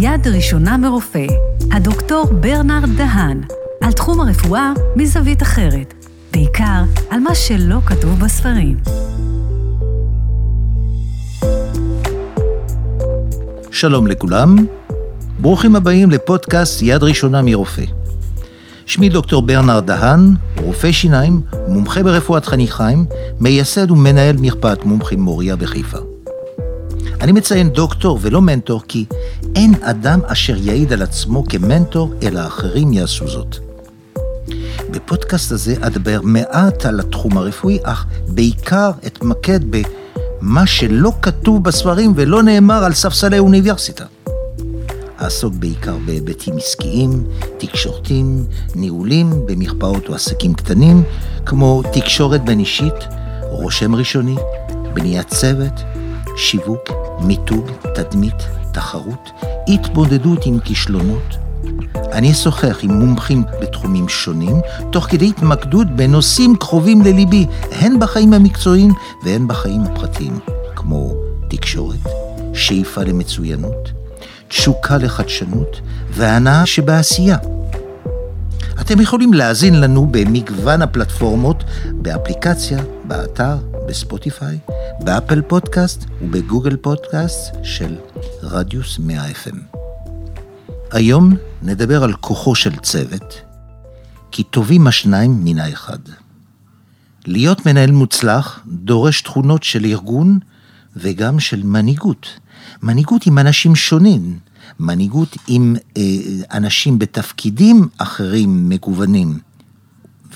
יד ראשונה מרופא, הדוקטור ברנרד דהן, על תחום הרפואה מזווית אחרת, בעיקר על מה שלא כתוב בספרים. שלום לכולם, ברוכים הבאים לפודקאסט יד ראשונה מרופא. שמי דוקטור ברנרד דהן, רופא שיניים, מומחה ברפואת חניכיים, מייסד ומנהל מרפאת מומחים מוריה בחיפה. אני מציין דוקטור ולא מנטור כי אין אדם אשר יעיד על עצמו כמנטור, אלא אחרים יעשו זאת. בפודקאסט הזה אדבר מעט על התחום הרפואי, אך בעיקר אתמקד במה שלא כתוב בספרים ולא נאמר על ספסלי אוניברסיטה. אעסוק בעיקר בהיבטים עסקיים, תקשורתיים, ניהולים במרפאות או עסקים קטנים, כמו תקשורת בין אישית, רושם ראשוני, בניית צוות, שיווק, מיתוג, תדמית, תחרות, התמודדות עם כישלונות. אני אשוחח עם מומחים בתחומים שונים, תוך כדי התמקדות בנושאים קרובים לליבי, הן בחיים המקצועיים והן בחיים הפרטיים, כמו תקשורת, שאיפה למצוינות, תשוקה לחדשנות והנאה שבעשייה. אתם יכולים להאזין לנו במגוון הפלטפורמות, באפליקציה, באתר, בספוטיפיי, באפל פודקאסט ובגוגל פודקאסט של רדיוס 100 FM. היום נדבר על כוחו של צוות, כי טובים השניים מן האחד. להיות מנהל מוצלח דורש תכונות של ארגון וגם של מנהיגות. מנהיגות עם אנשים שונים, מנהיגות עם אה, אנשים בתפקידים אחרים מגוונים,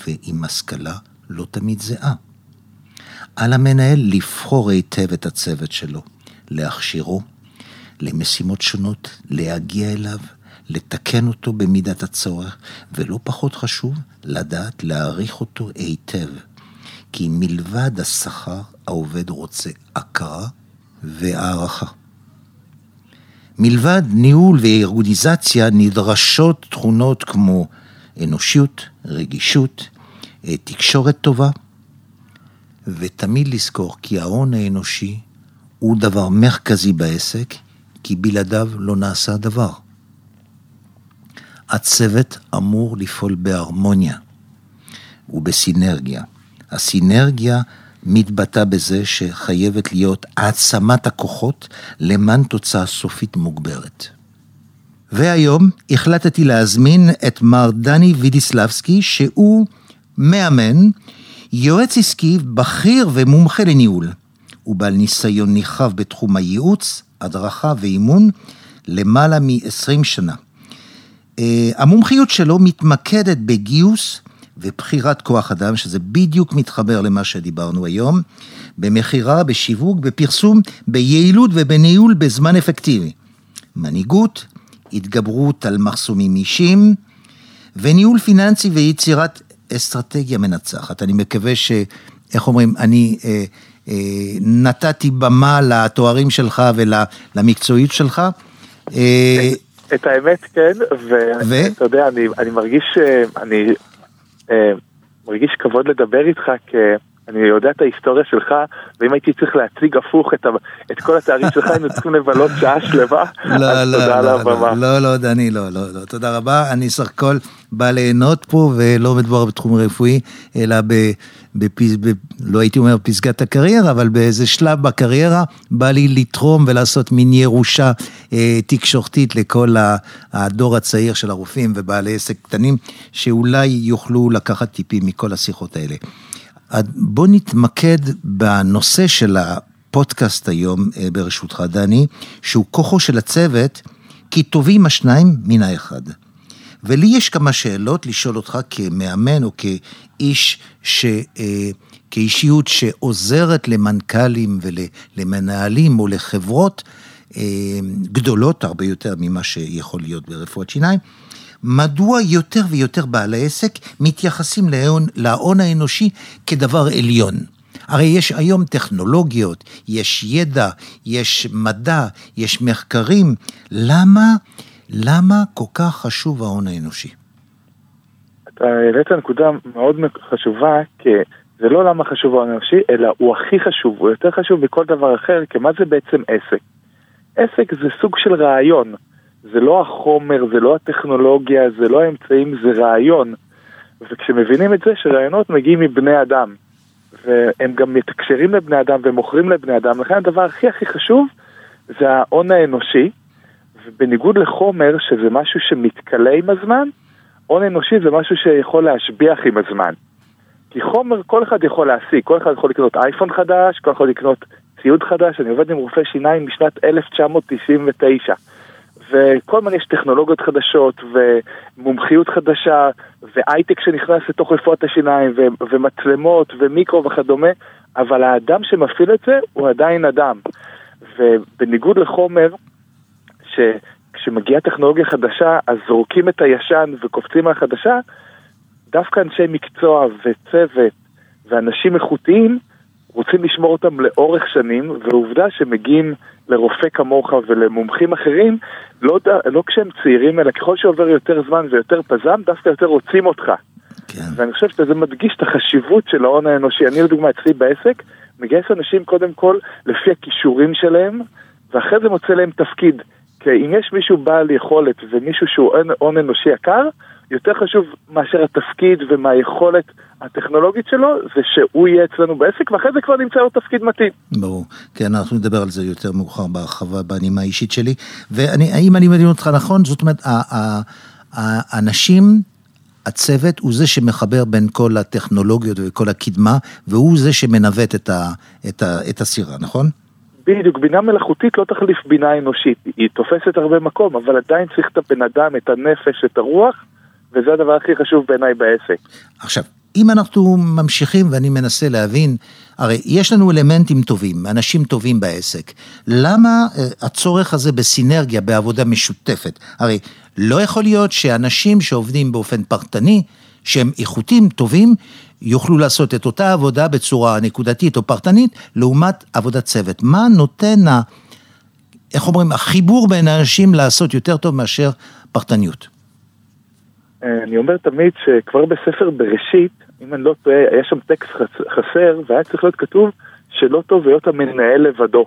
ועם השכלה לא תמיד זהה. על המנהל לבחור היטב את הצוות שלו, להכשירו למשימות שונות, להגיע אליו, לתקן אותו במידת הצורך, ולא פחות חשוב, לדעת להעריך אותו היטב. כי מלבד השכר, העובד רוצה הכרה והערכה. מלבד ניהול וארגוניזציה נדרשות תכונות כמו אנושיות, רגישות, אה, תקשורת טובה, ותמיד לזכור כי ההון האנושי הוא דבר מרכזי בעסק, כי בלעדיו לא נעשה דבר. הצוות אמור לפעול בהרמוניה ובסינרגיה. הסינרגיה מתבטא בזה שחייבת להיות העצמת הכוחות למען תוצאה סופית מוגברת. והיום החלטתי להזמין את מר דני וידיסלבסקי, שהוא מאמן, יועץ עסקי בכיר ומומחה לניהול. הוא בעל ניסיון נרחב בתחום הייעוץ, הדרכה ואימון למעלה מ-20 שנה. אה, המומחיות שלו מתמקדת בגיוס ובחירת כוח אדם, שזה בדיוק מתחבר למה שדיברנו היום, במכירה, בשיווק, בפרסום, ביעילות ובניהול בזמן אפקטיבי. מנהיגות, התגברות על מחסומים אישיים, וניהול פיננסי ויצירת אסטרטגיה מנצחת. אני מקווה ש... איך אומרים, אני אה, אה, נתתי במה לתוארים שלך ולמקצועיות שלך. אה, את האמת כן, ואתה יודע, אני, אני מרגיש, אה, אני אה, מרגיש כבוד לדבר איתך, כי אני יודע את ההיסטוריה שלך, ואם הייתי צריך להציג הפוך את, ה, את כל התארים שלך, היינו צריכים לבלות שעה שלמה, לא, אז לא, תודה על לא, הבמה. לא, לא, דני, לא, לא, לא, תודה רבה, אני סך הכל בא ליהנות פה, ולא מדובר בתחום רפואי, אלא ב... בפז... ב... לא הייתי אומר פסגת הקריירה, אבל באיזה שלב בקריירה בא לי לתרום ולעשות מין ירושה אה, תקשורתית לכל הדור הצעיר של הרופאים ובעלי עסק קטנים, שאולי יוכלו לקחת טיפים מכל השיחות האלה. בוא נתמקד בנושא של הפודקאסט היום, אה, ברשותך, דני, שהוא כוחו של הצוות, כי טובים השניים מן האחד. ולי יש כמה שאלות לשאול אותך כמאמן או כאיש, ש, אה, כאישיות שעוזרת למנכ"לים ולמנהלים או לחברות אה, גדולות הרבה יותר ממה שיכול להיות ברפואת שיניים. מדוע יותר ויותר בעלי עסק מתייחסים להון, להון האנושי כדבר עליון? הרי יש היום טכנולוגיות, יש ידע, יש מדע, יש מחקרים. למה למה כל כך חשוב ההון האנושי? אתה העלית נקודה מאוד חשובה, כי זה לא למה חשוב ההון האנושי, אלא הוא הכי חשוב, הוא יותר חשוב מכל דבר אחר, כי מה זה בעצם עסק? עסק זה סוג של רעיון. זה לא החומר, זה לא הטכנולוגיה, זה לא האמצעים, זה רעיון. וכשמבינים את זה שרעיונות מגיעים מבני אדם, והם גם מתקשרים לבני אדם ומוכרים לבני אדם, לכן הדבר הכי הכי חשוב זה ההון האנושי, ובניגוד לחומר, שזה משהו שמתכלה עם הזמן, הון אנושי זה משהו שיכול להשביח עם הזמן. כי חומר כל אחד יכול להשיג, כל אחד יכול לקנות אייפון חדש, כל אחד יכול לקנות ציוד חדש, אני עובד עם רופא שיניים משנת 1999. וכל הזמן יש טכנולוגיות חדשות ומומחיות חדשה והייטק שנכנס לתוך רפואת השיניים ו- ומצלמות ומיקרו וכדומה, אבל האדם שמפעיל את זה הוא עדיין אדם. ובניגוד לחומר, שכשמגיעה טכנולוגיה חדשה אז זורקים את הישן וקופצים על החדשה, דווקא אנשי מקצוע וצוות ואנשים איכותיים רוצים לשמור אותם לאורך שנים, ועובדה שמגיעים לרופא כמוך ולמומחים אחרים, לא, לא כשהם צעירים, אלא ככל שעובר יותר זמן ויותר פזם, דווקא יותר רוצים אותך. כן. ואני חושב שזה מדגיש את החשיבות של ההון האנושי. אני לדוגמה אצלי בעסק, מגייס אנשים קודם כל לפי הכישורים שלהם, ואחרי זה מוצא להם תפקיד. כי אם יש מישהו בעל יכולת ומישהו שהוא הון אנושי יקר, יותר חשוב מאשר התפקיד ומהיכולת הטכנולוגית שלו, זה שהוא יהיה אצלנו בעסק, ואחרי זה כבר נמצא לו תפקיד מתאים. ברור, כן, אנחנו נדבר על זה יותר מאוחר בהרחבה בנימה האישית שלי. והאם אני מבין אותך נכון? זאת אומרת, האנשים... הצוות הוא זה שמחבר בין כל הטכנולוגיות וכל הקדמה, והוא זה שמנווט את, ה, את, ה, את הסירה, נכון? בדיוק, בינה מלאכותית לא תחליף בינה אנושית, היא תופסת הרבה מקום, אבל עדיין צריך את הבן אדם, את הנפש, את הרוח, וזה הדבר הכי חשוב בעיניי בעסק. עכשיו, אם אנחנו ממשיכים ואני מנסה להבין, הרי יש לנו אלמנטים טובים, אנשים טובים בעסק. למה אה, הצורך הזה בסינרגיה, בעבודה משותפת? הרי לא יכול להיות שאנשים שעובדים באופן פרטני, שהם איכותיים, טובים, יוכלו לעשות את אותה עבודה בצורה נקודתית או פרטנית, לעומת עבודת צוות. מה נותן ה... איך אומרים, החיבור בין האנשים לעשות יותר טוב מאשר פרטניות? אה, אני אומר תמיד שכבר בספר בראשית, אם אני לא טועה, היה שם טקסט חסר, והיה צריך להיות כתוב שלא טוב להיות המנהל לבדו.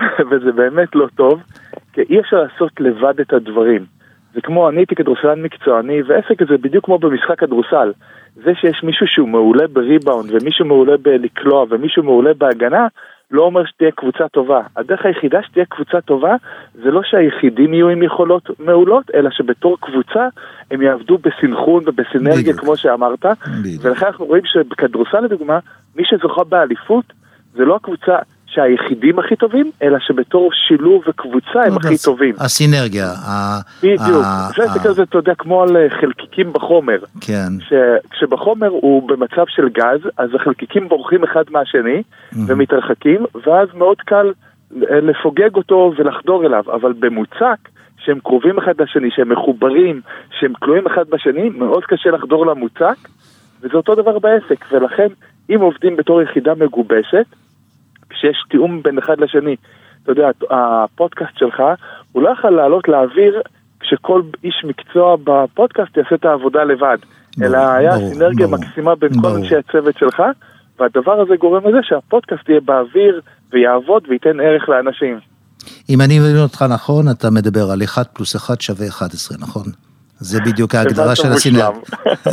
וזה באמת לא טוב, כי אי אפשר לעשות לבד את הדברים. זה כמו, אני הייתי כדורסלן מקצועני, ועסק זה בדיוק כמו במשחק כדורסל. זה שיש מישהו שהוא מעולה בריבאונד, ומישהו מעולה בלקלוע, ומישהו מעולה בהגנה, לא אומר שתהיה קבוצה טובה. הדרך היחידה שתהיה קבוצה טובה זה לא שהיחידים יהיו עם יכולות מעולות, אלא שבתור קבוצה הם יעבדו בסנכרון ובסינרגיה בדיוק. כמו שאמרת. בדיוק. ולכן אנחנו רואים שבכדורסל לדוגמה, מי שזוכה באליפות זה לא הקבוצה שהיחידים הכי טובים, אלא שבתור שילוב וקבוצה הם הכי טובים. הסינרגיה. בדיוק. זה כזה, אתה יודע, כמו על אה, חלקיקים בחומר. כן. כשבחומר הוא במצב של גז, אז החלקיקים בורחים אחד מהשני ומתרחקים, ואז מאוד קל אה, לפוגג אותו ולחדור אליו. אבל במוצק, שהם קרובים אחד לשני, שהם מחוברים, שהם תלויים אחד בשני, מאוד קשה לחדור למוצק, וזה אותו דבר בעסק. ולכן, אם עובדים בתור יחידה מגובשת, כשיש תיאום בין אחד לשני. אתה יודע, הפודקאסט שלך, הוא לא יכול לעלות לאוויר כשכל איש מקצוע בפודקאסט יעשה את העבודה לבד. ברור, אלא היה ברור, סינרגיה ברור, מקסימה בין ברור. כל אנשי הצוות שלך, והדבר הזה גורם לזה שהפודקאסט יהיה באוויר ויעבוד וייתן ערך לאנשים. אם אני מבין אותך נכון, אתה מדבר על 1 פלוס 1 שווה 11, נכון? זה בדיוק ההגדרה של הסינר.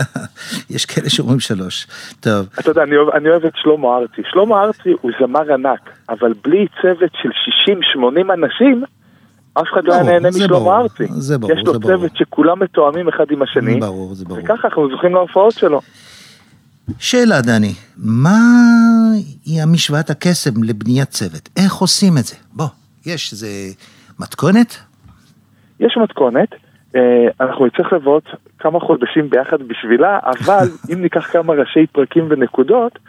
יש כאלה שאומרים שלוש. טוב. אתה יודע, אני אוהב, אני אוהב את שלמה ארצי. שלמה ארצי הוא זמר ענק, אבל בלי צוות של 60-80 אנשים, אף אחד לא היה נהנה משלמה ארצי. זה ברור, יש לו צוות שכולם מתואמים אחד עם השני. ברור, זה ברור. וככה אנחנו זוכים להופעות שלו. שאלה, דני, מה היא המשוואת הקסם לבניית צוות? איך עושים את זה? בוא, יש איזה מתכונת? יש מתכונת. אה, אנחנו נצטרך לבוא כמה חודשים ביחד בשבילה, אבל אם ניקח כמה ראשי פרקים ונקודות,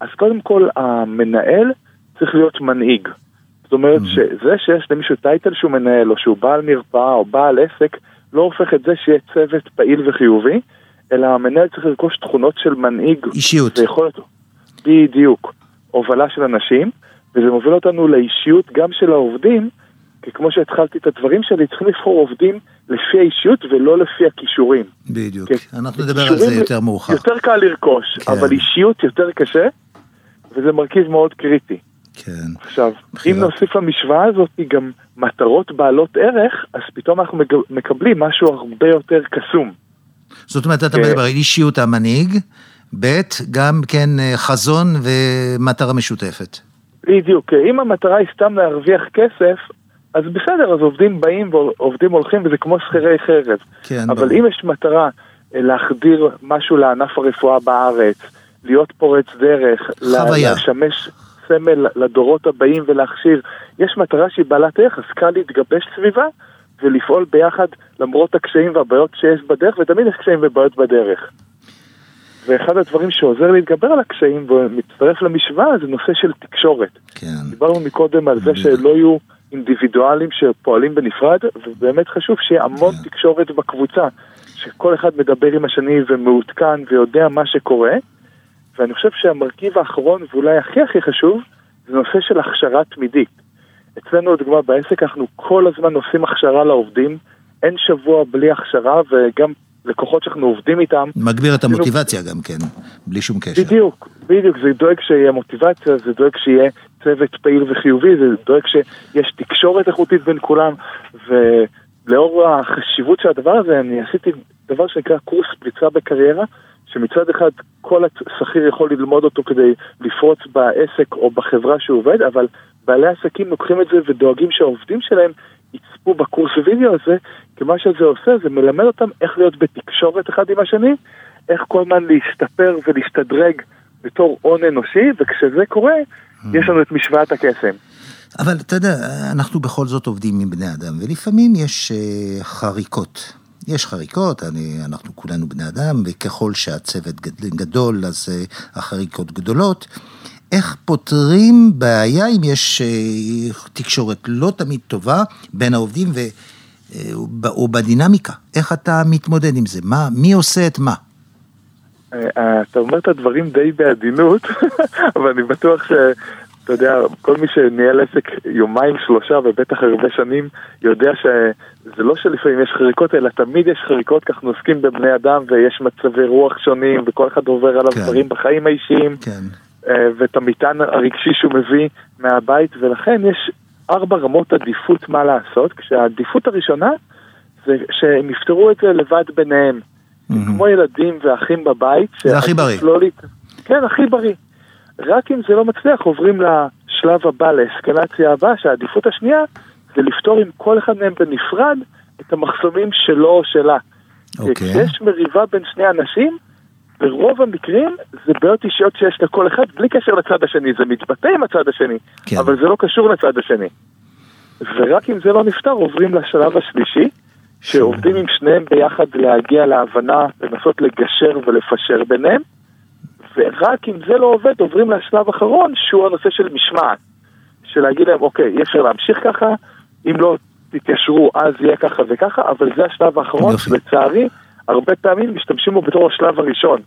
אז קודם כל המנהל צריך להיות מנהיג. זאת אומרת mm-hmm. שזה שיש למישהו טייטל שהוא מנהל, או שהוא בעל מרפאה, או בעל עסק, לא הופך את זה שיהיה צוות פעיל וחיובי, אלא המנהל צריך לרכוש תכונות של מנהיג. אישיות. ויכולת, בדיוק, הובלה של אנשים, וזה מוביל אותנו לאישיות גם של העובדים, כי כמו שהתחלתי את הדברים שלי, צריכים לבחור עובדים לפי האישיות ולא לפי הכישורים. בדיוק, אנחנו נדבר על זה יותר מאוחר. יותר קל לרכוש, כן. אבל אישיות יותר קשה, וזה מרכיב מאוד קריטי. כן. עכשיו, בחירת. אם נוסיף למשוואה הזאת גם מטרות בעלות ערך, אז פתאום אנחנו מקבלים משהו הרבה יותר קסום. זאת אומרת, אתה מדבר על אישיות המנהיג, ב', גם כן אה, חזון ומטרה משותפת. בדיוק, אם המטרה היא סתם להרוויח כסף, אז בסדר, אז עובדים באים ועובדים הולכים וזה כמו שכירי חרב. כן, אבל ברור. אם יש מטרה אה, להחדיר משהו לענף הרפואה בארץ, להיות פורץ דרך, חוויה. לשמש סמל לדורות הבאים ולהכשיר, יש מטרה שהיא בעלת ערך, אז קל להתגבש סביבה ולפעול ביחד למרות הקשיים והבעיות שיש בדרך, ותמיד יש קשיים ובעיות בדרך. ואחד הדברים שעוזר להתגבר על הקשיים ומצטרף למשוואה זה נושא של תקשורת. כן. דיברנו מקודם על זה שלא יהיו אינדיבידואלים שפועלים בנפרד, ובאמת חשוב שיהיה המון כן. תקשורת בקבוצה, שכל אחד מדבר עם השני ומעודכן ויודע מה שקורה. ואני חושב שהמרכיב האחרון, ואולי הכי הכי חשוב, זה נושא של הכשרה תמידית. אצלנו, לדוגמה, בעסק אנחנו כל הזמן עושים הכשרה לעובדים, אין שבוע בלי הכשרה, וגם לקוחות שאנחנו עובדים איתם. מגביר את המוטיבציה גם כן, בלי שום קשר. בדיוק, בדיוק, זה דואג שיהיה מוטיבציה, זה דואג שיהיה צוות פעיל וחיובי, זה דואג שיש תקשורת איכותית בין כולם, ולאור החשיבות של הדבר הזה, אני עשיתי דבר שנקרא קורס פריצה בקריירה, שמצד אחד כל השכיר יכול ללמוד אותו כדי לפרוץ בעסק או בחברה שהוא עובד, אבל בעלי עסקים לוקחים את זה ודואגים שהעובדים שלהם יצפו בקורס וידאו הזה, כי מה שזה עושה זה מלמד אותם איך להיות בתקשורת אחד עם השני, איך כל הזמן להשתפר ולהשתדרג בתור הון אנושי, וכשזה קורה, mm. יש לנו את משוואת הקסם. אבל אתה יודע, אנחנו בכל זאת עובדים עם בני אדם, ולפעמים יש uh, חריקות. יש חריקות, אני, אנחנו כולנו בני אדם, וככל שהצוות גדול, אז uh, החריקות גדולות. איך פותרים בעיה אם יש uh, תקשורת לא תמיד טובה בין העובדים ו, או בדינמיקה? איך אתה מתמודד עם זה? מה, מי עושה את מה? אתה אומר את הדברים די בעדינות, אבל אני בטוח ש... אתה יודע, כל מי שניהל עסק יומיים שלושה ובטח הרבה שנים יודע שזה לא שלפעמים יש חריקות, אלא תמיד יש חריקות, כי אנחנו עוסקים בבני אדם ויש מצבי רוח שונים וכל אחד עובר עליו כן. דברים בחיים האישיים כן. אה, ואת המטען הרגשי שהוא מביא מהבית ולכן יש ארבע רמות עדיפות מה לעשות, כשהעדיפות הראשונה זה שהם יפתרו את זה לבד ביניהם. Mm-hmm. כמו ילדים ואחים בבית. זה הכי בריא. לא... כן, הכי בריא. רק אם זה לא מצליח עוברים לשלב הבא, לאסקלציה הבאה, שהעדיפות השנייה זה לפתור עם כל אחד מהם בנפרד את המחסומים שלו או שלה. אוקיי. כשיש מריבה בין שני אנשים, ברוב המקרים זה בעיות אישיות שיש לכל אחד בלי קשר לצד השני, זה מתבטא עם הצד השני, כן. אבל זה לא קשור לצד השני. ורק אם זה לא נפתר עוברים לשלב השלישי, שעובדים עם שניהם ביחד להגיע להבנה, לנסות לגשר ולפשר ביניהם, ורק אם זה לא עובד עוברים לשלב האחרון שהוא הנושא של משמעת. של להגיד להם, אוקיי, אי אפשר להמשיך ככה, אם לא תתיישרו אז יהיה ככה וככה, אבל זה השלב האחרון, לצערי, הרבה פעמים משתמשים בו בתור השלב הראשון.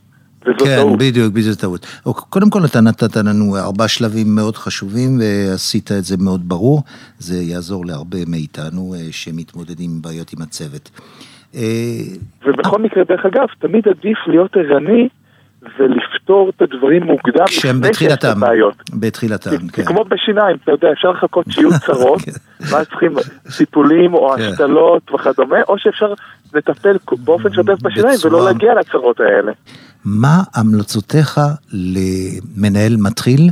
כן, טעות. בדיוק, בדיוק טעות. קודם כל אתה נתת לנו ארבעה שלבים מאוד חשובים ועשית את זה מאוד ברור, זה יעזור להרבה מאיתנו אה, שמתמודדים עם בעיות עם הצוות. אה, ובכל מקרה, דרך אגב, תמיד עדיף להיות ערני ולפתור את הדברים מוקדם כשהם בתחילתם, בתחילתם, כן. כמו בשיניים, אתה יודע, אפשר לחכות שיהיו צרות, כן. ואז צריכים טיפולים או כן. השתלות וכדומה, או שאפשר לטפל באופן שוטף בשיניים ולא להגיע לצרות האלה. מה המלצותיך למנהל מתחיל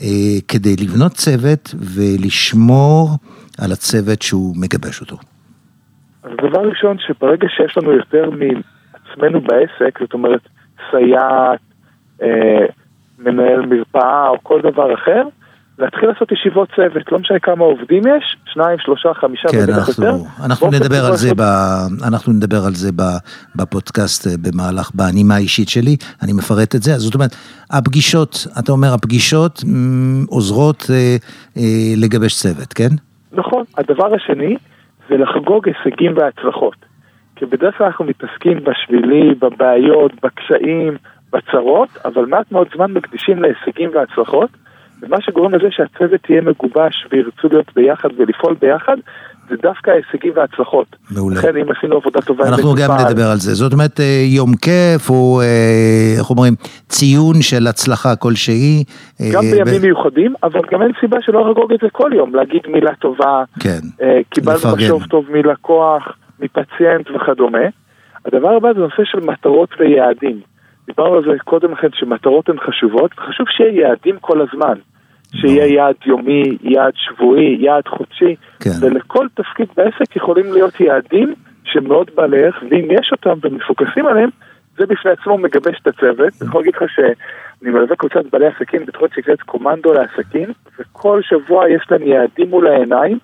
אה, כדי לבנות צוות ולשמור על הצוות שהוא מגבש אותו? אז דבר ראשון, שברגע שיש לנו יותר מעצמנו בעסק, זאת אומרת, סייעת, אה, מנהל מרפאה או כל דבר אחר, להתחיל לעשות ישיבות צוות, לא משנה כמה עובדים יש, שניים, שלושה, חמישה, כן, ובטח אנחנו, יותר. אנחנו נדבר על, זה ב, אנחנו נדבר על זה בפודקאסט אה, במהלך, בנימה האישית שלי, אני מפרט את זה. זאת אומרת, הפגישות, אתה אומר, הפגישות עוזרות אה, אה, לגבש צוות, כן? נכון. הדבר השני זה לחגוג הישגים והצלחות. כי בדרך כלל אנחנו מתעסקים בשבילי, בבעיות, בקשיים, בצרות, אבל מעט מאוד זמן מקדישים להישגים והצלחות, ומה שגורם לזה שהצוות יהיה מגובש וירצו להיות ביחד ולפעול ביחד, זה דווקא ההישגים וההצלחות. מעולה. לכן אם עשינו עבודה טובה... אנחנו גם נדבר על זה. זאת אומרת, אה, יום כיף, או אה, איך אומרים, ציון של הצלחה כלשהי. גם בימים ב... מיוחדים, אבל גם אין סיבה שלא לחגוג את זה כל יום, להגיד מילה טובה. כן, קיבלנו משוב טוב מלקוח, מפציינט וכדומה. הדבר הבא זה נושא של מטרות ויעדים. דיברנו על זה קודם לכן שמטרות הן חשובות, וחשוב שיהיה יעדים כל הזמן. שיהיה יעד יומי, יעד שבועי, יעד חודשי, כן. ולכל תפקיד בעסק יכולים להיות יעדים שמאוד בעלי ערך, ואם יש אותם ומפוקסים עליהם, זה בפני עצמו מגבש את הצוות. אני יכול להגיד לך שאני מלווה קבוצת בעלי עסקים בתוכנית שנקראת קומנדו לעסקים, וכל שבוע יש להם יעדים מול העיניים,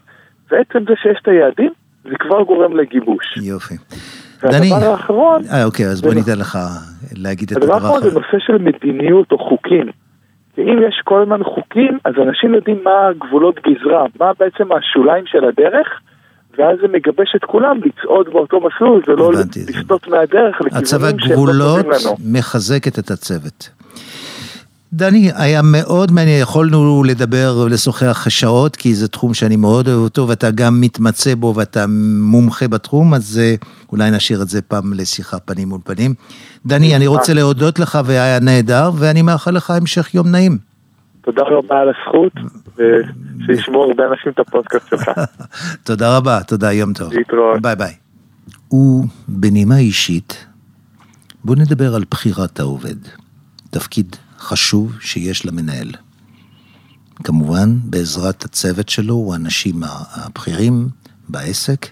ועצם זה שיש את היעדים, זה כבר גורם לגיבוש. יופי. דני, והדבר האחרון... אה, אוקיי, אז בוא ניתן לך להגיד את הדבר האחרון. הדבר האחרון זה נושא של מדיניות או חוקים. ואם יש כל הזמן חוקים, אז אנשים יודעים מה גבולות גזרה, מה בעצם השוליים של הדרך, ואז זה מגבש את כולם לצעוד באותו מסלול ולא לסטות מהדרך לכיוונים שהם לא טובים לנו. הצבת גבולות מחזקת את הצוות. דני, היה מאוד מעניין, יכולנו לדבר ולשוחח שעות, כי זה תחום שאני מאוד אוהב אותו, ואתה גם מתמצא בו ואתה מומחה בתחום, אז אה, אולי נשאיר את זה פעם לשיחה פנים מול פנים. דני, אני רוצה להודות לך, והיה נהדר, ואני מאחל לך המשך יום נעים. תודה רבה על הזכות, ושישמעו הרבה אנשים את הפודקאסט שלך. תודה רבה, תודה, יום טוב. להתראות. ביי ביי. ובנימה אישית, בוא נדבר על בחירת העובד. תפקיד חשוב שיש למנהל. כמובן, בעזרת הצוות שלו, הוא האנשים הבכירים בעסק,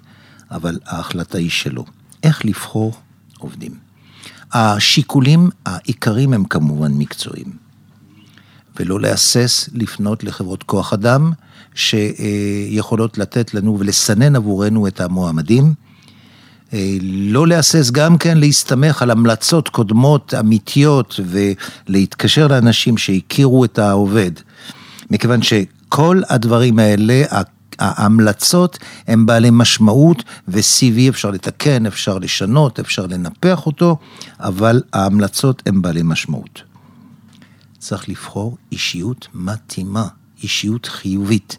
אבל ההחלטה היא שלו. איך לבחור עובדים. השיקולים העיקריים הם כמובן מקצועיים. ולא להסס לפנות לחברות כוח אדם שיכולות לתת לנו ולסנן עבורנו את המועמדים. אה, לא להסס גם כן להסתמך על המלצות קודמות אמיתיות ולהתקשר לאנשים שהכירו את העובד. מכיוון שכל הדברים האלה, ההמלצות הן בעלי משמעות ו-CV אפשר לתקן, אפשר לשנות, אפשר לנפח אותו, אבל ההמלצות הן בעלי משמעות. צריך לבחור אישיות מתאימה, אישיות חיובית.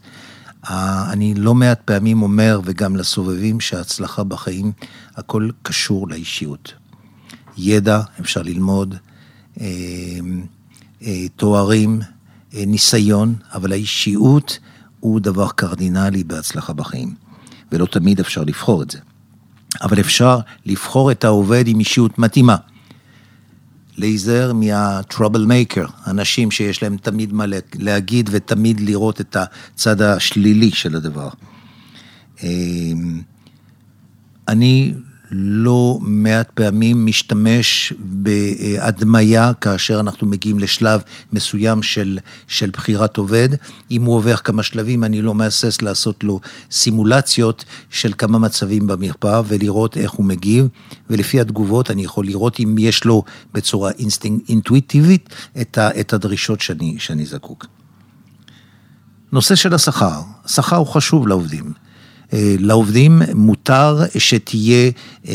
אני לא מעט פעמים אומר, וגם לסובבים, שההצלחה בחיים, הכל קשור לאישיות. ידע, אפשר ללמוד, אה, אה, תוארים, אה, ניסיון, אבל האישיות הוא דבר קרדינלי בהצלחה בחיים. ולא תמיד אפשר לבחור את זה. אבל אפשר לבחור את העובד עם אישיות מתאימה. להיזהר מה-trouble maker, אנשים שיש להם תמיד מה להגיד ותמיד לראות את הצד השלילי של הדבר. אמ, אני לא מעט פעמים משתמש בהדמיה כאשר אנחנו מגיעים לשלב מסוים של, של בחירת עובד. אם הוא עובר כמה שלבים, אני לא מהסס לעשות לו סימולציות של כמה מצבים במרפאה ולראות איך הוא מגיב, ולפי התגובות אני יכול לראות אם יש לו בצורה אינסטינקט אינטואיטיבית את, ה, את הדרישות שאני, שאני זקוק. נושא של השכר, השכר הוא חשוב לעובדים. אה, לעובדים מותר שתהיה, אה,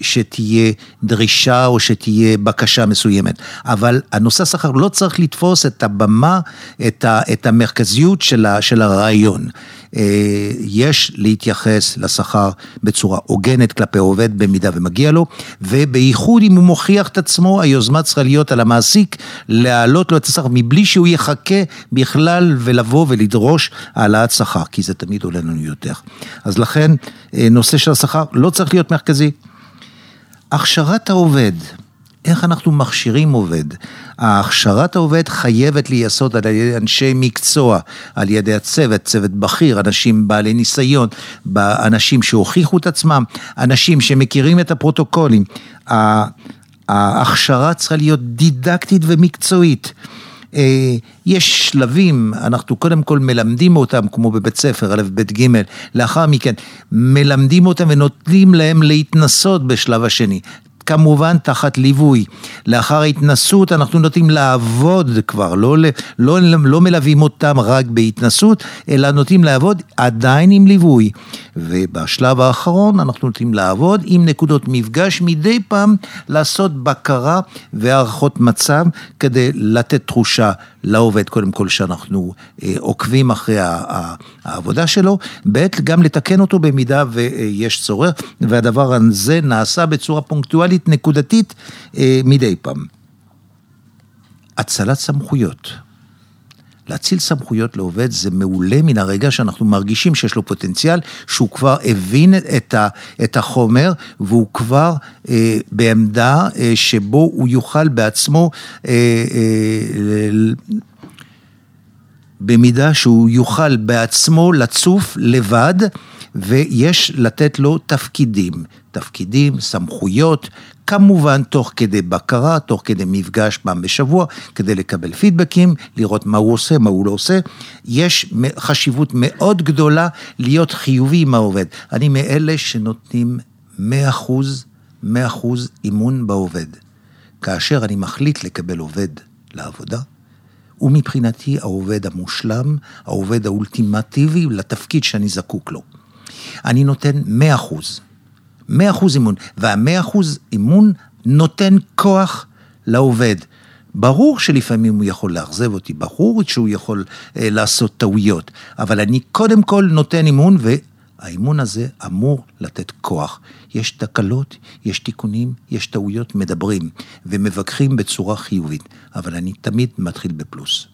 שתהיה דרישה או שתהיה בקשה מסוימת, אבל הנושא השכר לא צריך לתפוס את הבמה, את, ה, את המרכזיות של, של הרעיון. אה, יש להתייחס לשכר בצורה הוגנת כלפי עובד במידה ומגיע לו, ובייחוד אם הוא מוכיח את עצמו, היוזמה צריכה להיות על המעסיק להעלות לו את השכר מבלי שהוא יחכה בכלל ולבוא ולדרוש העלאת שכר, כי זה תמיד עולה לנו יותר. אז לכן אה, נושא של השכר לא צריך להיות מרכזי. הכשרת העובד, איך אנחנו מכשירים עובד? הכשרת העובד חייבת להיעשות על ידי אנשי מקצוע, על ידי הצוות, צוות בכיר, אנשים בעלי ניסיון, אנשים שהוכיחו את עצמם, אנשים שמכירים את הפרוטוקולים. ההכשרה צריכה להיות דידקטית ומקצועית. אה, יש שלבים, אנחנו קודם כל מלמדים אותם, כמו בבית ספר, א', ב', ג', לאחר מכן מלמדים אותם ונותנים להם להתנסות בשלב השני. כמובן תחת ליווי. לאחר ההתנסות אנחנו נוטים לעבוד כבר, לא, לא, לא מלווים אותם רק בהתנסות, אלא נוטים לעבוד עדיין עם ליווי. ובשלב האחרון אנחנו נוטים לעבוד עם נקודות מפגש, מדי פעם לעשות בקרה והערכות מצב כדי לתת תחושה לעובד, קודם כל שאנחנו אה, עוקבים אחרי העבודה שלו, ב' גם לתקן אותו במידה ויש צורך, והדבר הזה נעשה בצורה פונקטואלית, נקודתית, אה, מדי פעם. הצלת סמכויות. להציל סמכויות לעובד זה מעולה מן הרגע שאנחנו מרגישים שיש לו פוטנציאל, שהוא כבר הבין את, ה, את החומר והוא כבר אה, בעמדה אה, שבו הוא יוכל בעצמו, אה, אה, במידה שהוא יוכל בעצמו לצוף לבד. ויש לתת לו תפקידים, תפקידים, סמכויות, כמובן תוך כדי בקרה, תוך כדי מפגש פעם בשבוע, כדי לקבל פידבקים, לראות מה הוא עושה, מה הוא לא עושה. יש חשיבות מאוד גדולה להיות חיובי עם העובד. אני מאלה שנותנים 100%, 100% אימון בעובד. כאשר אני מחליט לקבל עובד לעבודה, הוא מבחינתי העובד המושלם, העובד האולטימטיבי לתפקיד שאני זקוק לו. אני נותן 100 אחוז. 100 אחוז אימון, וה-100 אחוז אימון נותן כוח לעובד. ברור שלפעמים הוא יכול לאכזב אותי, ברור שהוא יכול אה, לעשות טעויות, אבל אני קודם כל נותן אימון, והאימון הזה אמור לתת כוח. יש תקלות, יש תיקונים, יש טעויות, מדברים, ומבקרים בצורה חיובית, אבל אני תמיד מתחיל בפלוס.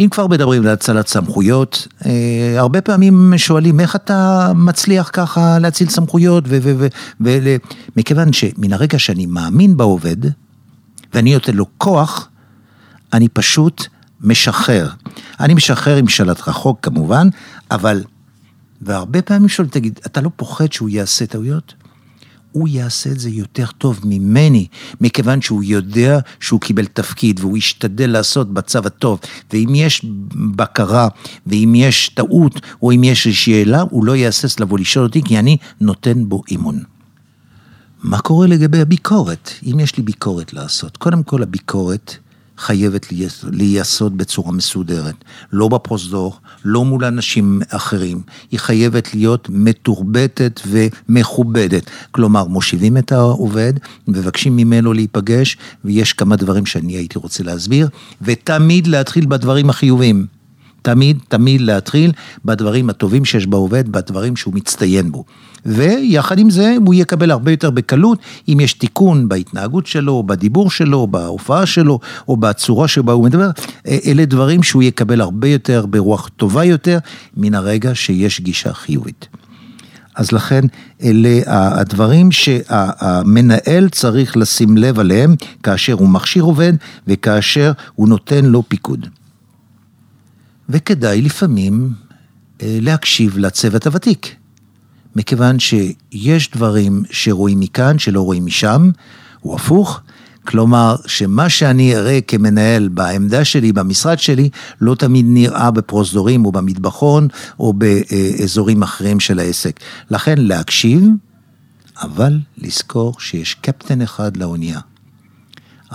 אם כבר מדברים על הצלת סמכויות, אה, הרבה פעמים שואלים איך אתה מצליח ככה להציל סמכויות, ומכיוון שמן הרגע שאני מאמין בעובד, ואני נותן לו כוח, אני פשוט משחרר. אני משחרר עם שלט רחוק כמובן, אבל, והרבה פעמים שואלים, תגיד, אתה לא פוחד שהוא יעשה טעויות? הוא יעשה את זה יותר טוב ממני, מכיוון שהוא יודע שהוא קיבל תפקיד והוא ישתדל לעשות בצו הטוב, ואם יש בקרה, ואם יש טעות, או אם יש שאלה, הוא לא יהסס לבוא לשאול אותי, כי אני נותן בו אימון. מה קורה לגבי הביקורת? אם יש לי ביקורת לעשות, קודם כל הביקורת חייבת להיעשות בצורה מסודרת. לא בפרוזדור, לא מול אנשים אחרים. היא חייבת להיות מתורבתת ומכובדת. כלומר, מושיבים את העובד, מבקשים ממנו להיפגש, ויש כמה דברים שאני הייתי רוצה להסביר, ותמיד להתחיל בדברים החיוביים. תמיד, תמיד להתחיל בדברים הטובים שיש בעובד, בדברים שהוא מצטיין בו. ויחד עם זה הוא יקבל הרבה יותר בקלות אם יש תיקון בהתנהגות שלו, בדיבור שלו, בהופעה שלו, או בצורה שבה הוא מדבר, אלה דברים שהוא יקבל הרבה יותר ברוח טובה יותר מן הרגע שיש גישה חיובית. אז לכן אלה הדברים שהמנהל צריך לשים לב עליהם כאשר הוא מכשיר עובד וכאשר הוא נותן לו פיקוד. וכדאי לפעמים אה, להקשיב לצוות הוותיק. מכיוון שיש דברים שרואים מכאן, שלא רואים משם, הוא הפוך. כלומר, שמה שאני אראה כמנהל בעמדה שלי, במשרד שלי, לא תמיד נראה בפרוזדורים או במטבחון או באזורים אחרים של העסק. לכן להקשיב, אבל לזכור שיש קפטן אחד לאונייה.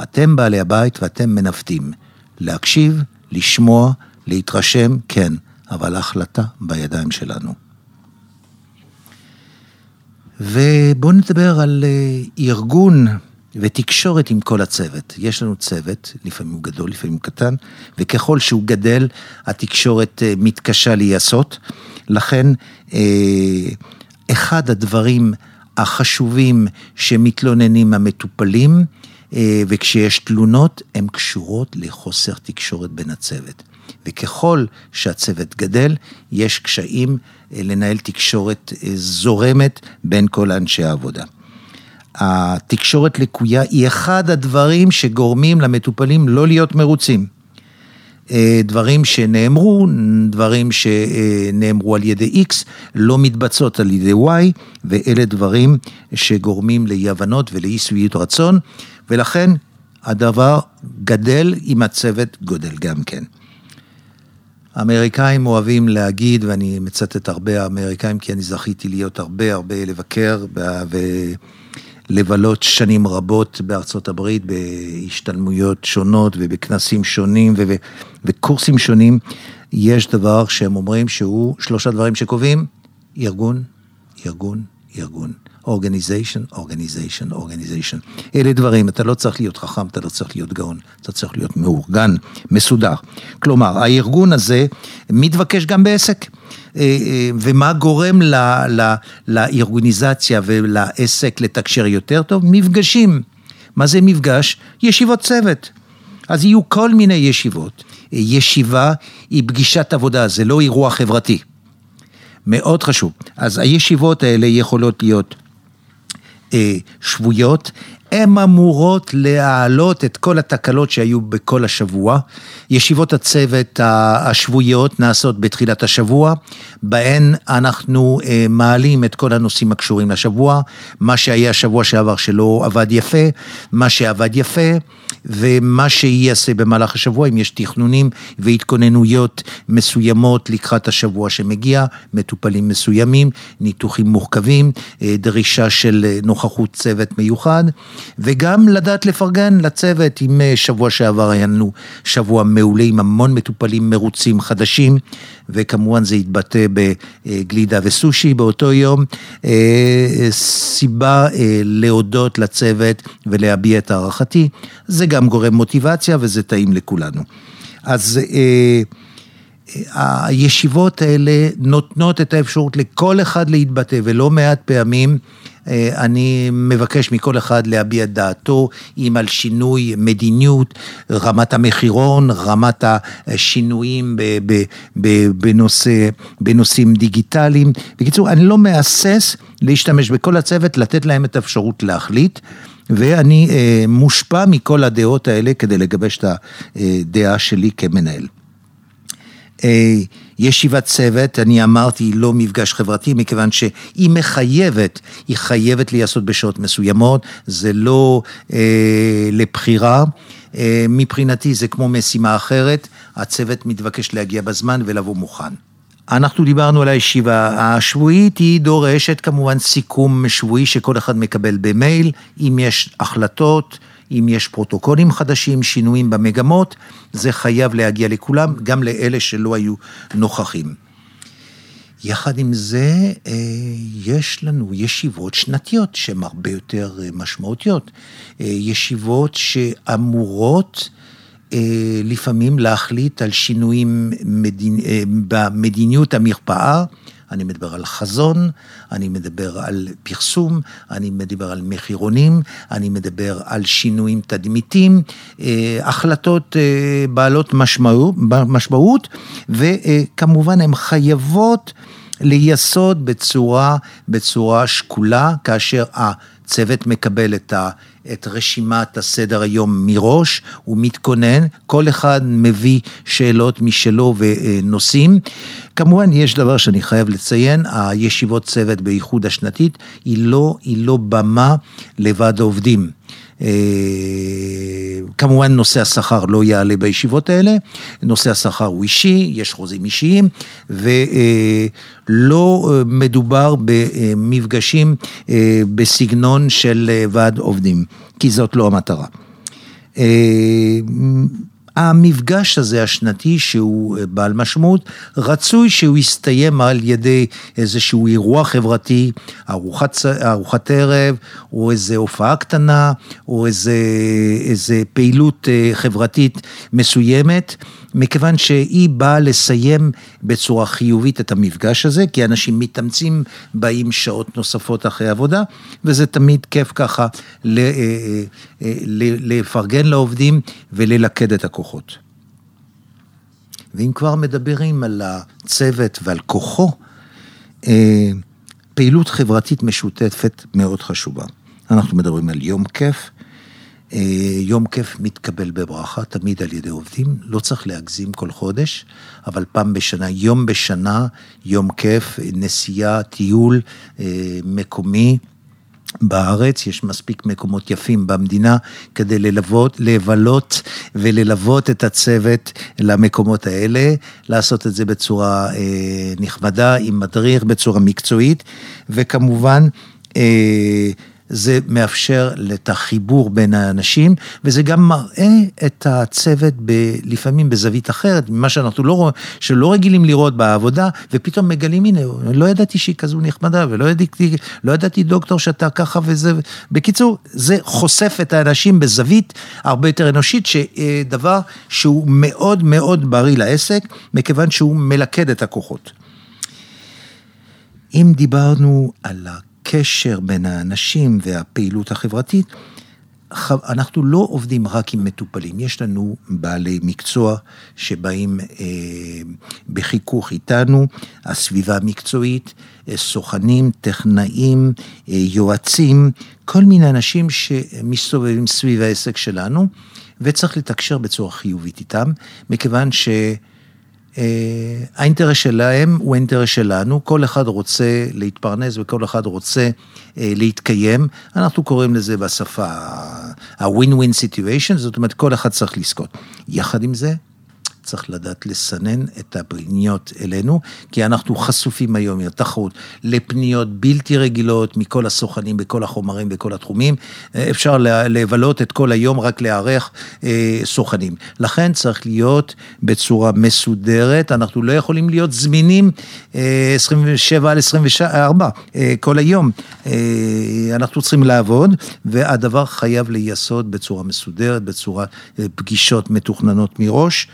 אתם בעלי הבית ואתם מנווטים. להקשיב, לשמוע, להתרשם, כן, אבל ההחלטה בידיים שלנו. ובואו נדבר על אה, ארגון ותקשורת עם כל הצוות. יש לנו צוות, לפעמים הוא גדול, לפעמים הוא קטן, וככל שהוא גדל, התקשורת אה, מתקשה להיעשות. לכן, אה, אחד הדברים החשובים שמתלוננים המטופלים, וכשיש תלונות, הן קשורות לחוסר תקשורת בין הצוות. וככל שהצוות גדל, יש קשיים אה, לנהל תקשורת אה, זורמת בין כל אנשי העבודה. התקשורת לקויה היא אחד הדברים שגורמים למטופלים לא להיות מרוצים. אה, דברים שנאמרו, דברים שנאמרו על ידי X, לא מתבצעות על ידי Y, ואלה דברים שגורמים לאי הבנות ולאי שביעות רצון, ולכן הדבר גדל אם הצוות גודל גם כן. האמריקאים אוהבים להגיד, ואני מצטט הרבה האמריקאים, כי אני זכיתי להיות הרבה הרבה לבקר, לבלות שנים רבות בארצות הברית בהשתלמויות שונות ובכנסים שונים ובקורסים שונים, יש דבר שהם אומרים שהוא שלושה דברים שקובעים, ארגון, ארגון, ארגון. אורגניזיישן, אורגניזיישן, אורגניזיישן. אלה דברים, אתה לא צריך להיות חכם, אתה לא צריך להיות גאון, אתה צריך להיות מאורגן, מסודר. כלומר, הארגון הזה מתבקש גם בעסק. אה, אה, ומה גורם ל, ל, לארגוניזציה ולעסק לתקשר יותר טוב? מפגשים. מה זה מפגש? ישיבות צוות. אז יהיו כל מיני ישיבות. ישיבה היא פגישת עבודה, זה לא אירוע חברתי. מאוד חשוב. אז הישיבות האלה יכולות להיות אה, שבויות, הן אמורות להעלות את כל התקלות שהיו בכל השבוע. ישיבות הצוות השבועיות נעשות בתחילת השבוע, בהן אנחנו אה, מעלים את כל הנושאים הקשורים לשבוע, מה שהיה שבוע שעבר שלא עבד יפה, מה שעבד יפה, ומה שייעשה במהלך השבוע, אם יש תכנונים והתכוננויות מסוימות לקראת השבוע שמגיע, מטופלים מסוימים, ניתוחים מורכבים, אה, דרישה של אה, נוכחות צוות מיוחד, וגם לדעת לפרגן לצוות, אם אה, שבוע שעבר היה לנו שבוע מעולה עם המון מטופלים מרוצים חדשים, וכמובן זה התבטא בגלידה וסושי באותו יום, סיבה להודות לצוות ולהביע את הערכתי, זה גם גורם מוטיבציה וזה טעים לכולנו. אז אה, אה, הישיבות האלה נותנות את האפשרות לכל אחד להתבטא, ולא מעט פעמים אה, אני מבקש מכל אחד להביע דעתו, אם על שינוי מדיניות, רמת המחירון, רמת השינויים בנושא, בנושאים דיגיטליים. בקיצור, אני לא מהסס להשתמש בכל הצוות, לתת להם את האפשרות להחליט. ואני אה, מושפע מכל הדעות האלה כדי לגבש את הדעה שלי כמנהל. אה, ישיבת צוות, אני אמרתי, לא מפגש חברתי, מכיוון שהיא מחייבת, היא חייבת להיעשות בשעות מסוימות, זה לא אה, לבחירה. אה, מבחינתי זה כמו משימה אחרת, הצוות מתבקש להגיע בזמן ולבוא מוכן. אנחנו דיברנו על הישיבה השבועית, היא דורשת כמובן סיכום שבועי שכל אחד מקבל במייל, אם יש החלטות, אם יש פרוטוקולים חדשים, שינויים במגמות, זה חייב להגיע לכולם, גם לאלה שלא היו נוכחים. יחד עם זה, אה, יש לנו ישיבות שנתיות שהן הרבה יותר אה, משמעותיות. אה, ישיבות שאמורות לפעמים להחליט על שינויים מדינ... במדיניות המרפאה. אני מדבר על חזון, אני מדבר על פרסום, אני מדבר על מחירונים, אני מדבר על שינויים תדמיתיים, אה, החלטות בעלות משמעות, משמעות וכמובן הן חייבות לייסוד בצורה, בצורה שקולה, כאשר הצוות מקבל את ה... את רשימת הסדר היום מראש, הוא מתכונן, כל אחד מביא שאלות משלו ונושאים. כמובן, יש דבר שאני חייב לציין, הישיבות צוות באיחוד השנתית היא לא, היא לא במה לוועד העובדים. אה, כמובן נושא השכר לא יעלה בישיבות האלה, נושא השכר הוא אישי, יש חוזים אישיים, ולא אה, מדובר במפגשים אה, בסגנון של ועד עובדים, כי זאת לא המטרה. המפגש הזה השנתי שהוא אה, בעל משמעות, רצוי שהוא יסתיים על ידי איזשהו אירוע חברתי, ארוחת, ארוחת ערב, או איזו הופעה קטנה, או איזה פעילות אה, חברתית מסוימת. מכיוון שהיא באה לסיים בצורה חיובית את המפגש הזה, כי אנשים מתאמצים, באים שעות נוספות אחרי עבודה, וזה תמיד כיף ככה אה, אה, לפרגן לעובדים וללכד את הכוחות. ואם כבר מדברים על הצוות ועל כוחו, אה, פעילות חברתית משותפת מאוד חשובה. אנחנו מדברים על יום כיף, אה, יום כיף מתקבל בברכה, תמיד על ידי עובדים, לא צריך להגזים כל חודש, אבל פעם בשנה, יום בשנה, יום כיף, נסיעה, טיול אה, מקומי. בארץ, יש מספיק מקומות יפים במדינה כדי ללוות, לבלות וללוות את הצוות למקומות האלה, לעשות את זה בצורה אה, נחמדה, עם מדריך, בצורה מקצועית, וכמובן, אה, זה מאפשר את החיבור בין האנשים, וזה גם מראה את הצוות ב, לפעמים בזווית אחרת, ממה שאנחנו לא שלא רגילים לראות בעבודה, ופתאום מגלים, הנה, לא ידעתי שהיא כזו נחמדה, ולא ידעתי, לא ידעתי דוקטור שאתה ככה וזה. בקיצור, זה חושף את האנשים בזווית הרבה יותר אנושית, שדבר שהוא מאוד מאוד בריא לעסק, מכיוון שהוא מלכד את הכוחות. אם דיברנו על הקשר בין האנשים והפעילות החברתית, אנחנו לא עובדים רק עם מטופלים, יש לנו בעלי מקצוע שבאים אה, בחיכוך איתנו, הסביבה המקצועית, אה, סוכנים, טכנאים, אה, יועצים, כל מיני אנשים שמסתובבים סביב העסק שלנו, וצריך לתקשר בצורה חיובית איתם, מכיוון ש... אה, האינטרס שלהם הוא האינטרס שלנו, כל אחד רוצה להתפרנס וכל אחד רוצה אה, להתקיים, אנחנו קוראים לזה בשפה ה-win-win situation, זאת אומרת כל אחד צריך לזכות. יחד עם זה, צריך לדעת לסנן את הפניות אלינו, כי אנחנו חשופים היום לתחרות, לפניות בלתי רגילות מכל הסוכנים, בכל החומרים, בכל התחומים. אפשר לבלות את כל היום רק לארח אה, סוכנים. לכן צריך להיות בצורה מסודרת, אנחנו לא יכולים להיות זמינים אה, 27 על 24 אה, כל היום. אה, אנחנו צריכים לעבוד, והדבר חייב להיעשות בצורה מסודרת, בצורה אה, פגישות מתוכננות מראש.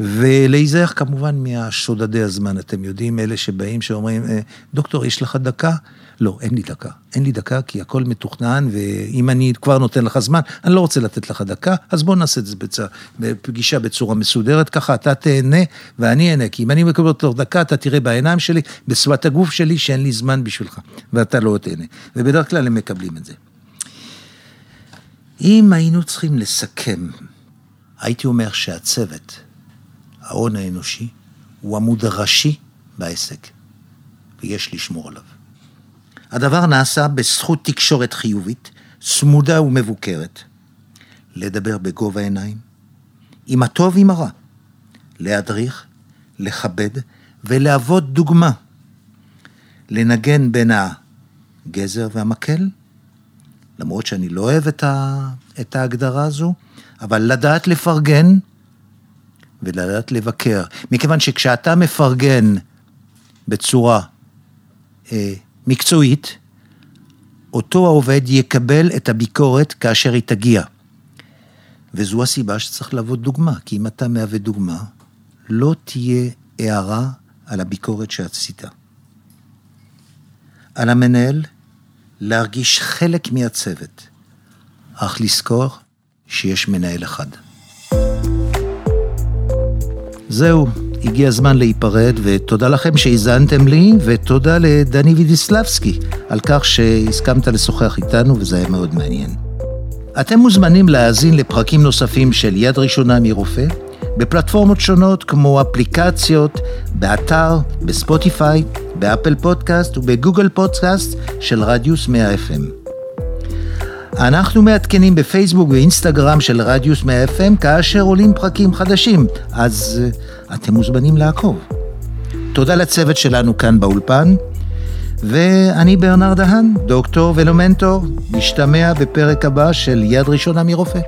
ולהיזהר כמובן מהשודדי הזמן, אתם יודעים, אלה שבאים שאומרים, אה, דוקטור, יש לך דקה? לא, אין לי דקה. אין לי דקה כי הכל מתוכנן, ואם אני כבר נותן לך זמן, אני לא רוצה לתת לך דקה, אז בוא נעשה את זה בצ... בפגישה בצורה מסודרת, ככה אתה תהנה ואני אהנה, כי אם אני מקבל אותו דקה, אתה תראה בעיניים שלי, בשפת הגוף שלי, שאין לי זמן בשבילך, ואתה לא תהנה. ובדרך כלל הם מקבלים את זה. אם היינו צריכים לסכם, הייתי אומר שהצוות, ההון האנושי הוא עמוד ראשי בעסק, ויש לשמור עליו. הדבר נעשה בזכות תקשורת חיובית, צמודה ומבוקרת, לדבר בגובה העיניים, עם הטוב ועם הרע, להדריך, לכבד ולהוות דוגמה, לנגן בין הגזר והמקל, למרות שאני לא אוהב את, ה, את ההגדרה הזו, אבל לדעת לפרגן ולדעת לבקר. מכיוון שכשאתה מפרגן בצורה אה, מקצועית, אותו העובד יקבל את הביקורת כאשר היא תגיע. וזו הסיבה שצריך להוות דוגמה, כי אם אתה מהווה דוגמה, לא תהיה הערה על הביקורת שעשית. על המנהל להרגיש חלק מהצוות, אך לזכור שיש מנהל אחד. זהו, הגיע הזמן להיפרד, ותודה לכם שהאזנתם לי, ותודה לדני וידיסלבסקי על כך שהסכמת לשוחח איתנו, וזה היה מאוד מעניין. אתם מוזמנים להאזין לפרקים נוספים של יד ראשונה מרופא, בפלטפורמות שונות כמו אפליקציות, באתר, בספוטיפיי, באפל פודקאסט ובגוגל פודקאסט של רדיוס 100 FM. אנחנו מעדכנים בפייסבוק ואינסטגרם של רדיוס 100 FM כאשר עולים פרקים חדשים, אז uh, אתם מוזמנים לעקוב. תודה לצוות שלנו כאן באולפן, ואני ברנר דהן, דוקטור ולומנטור, נשתמע בפרק הבא של יד ראשונה מרופא.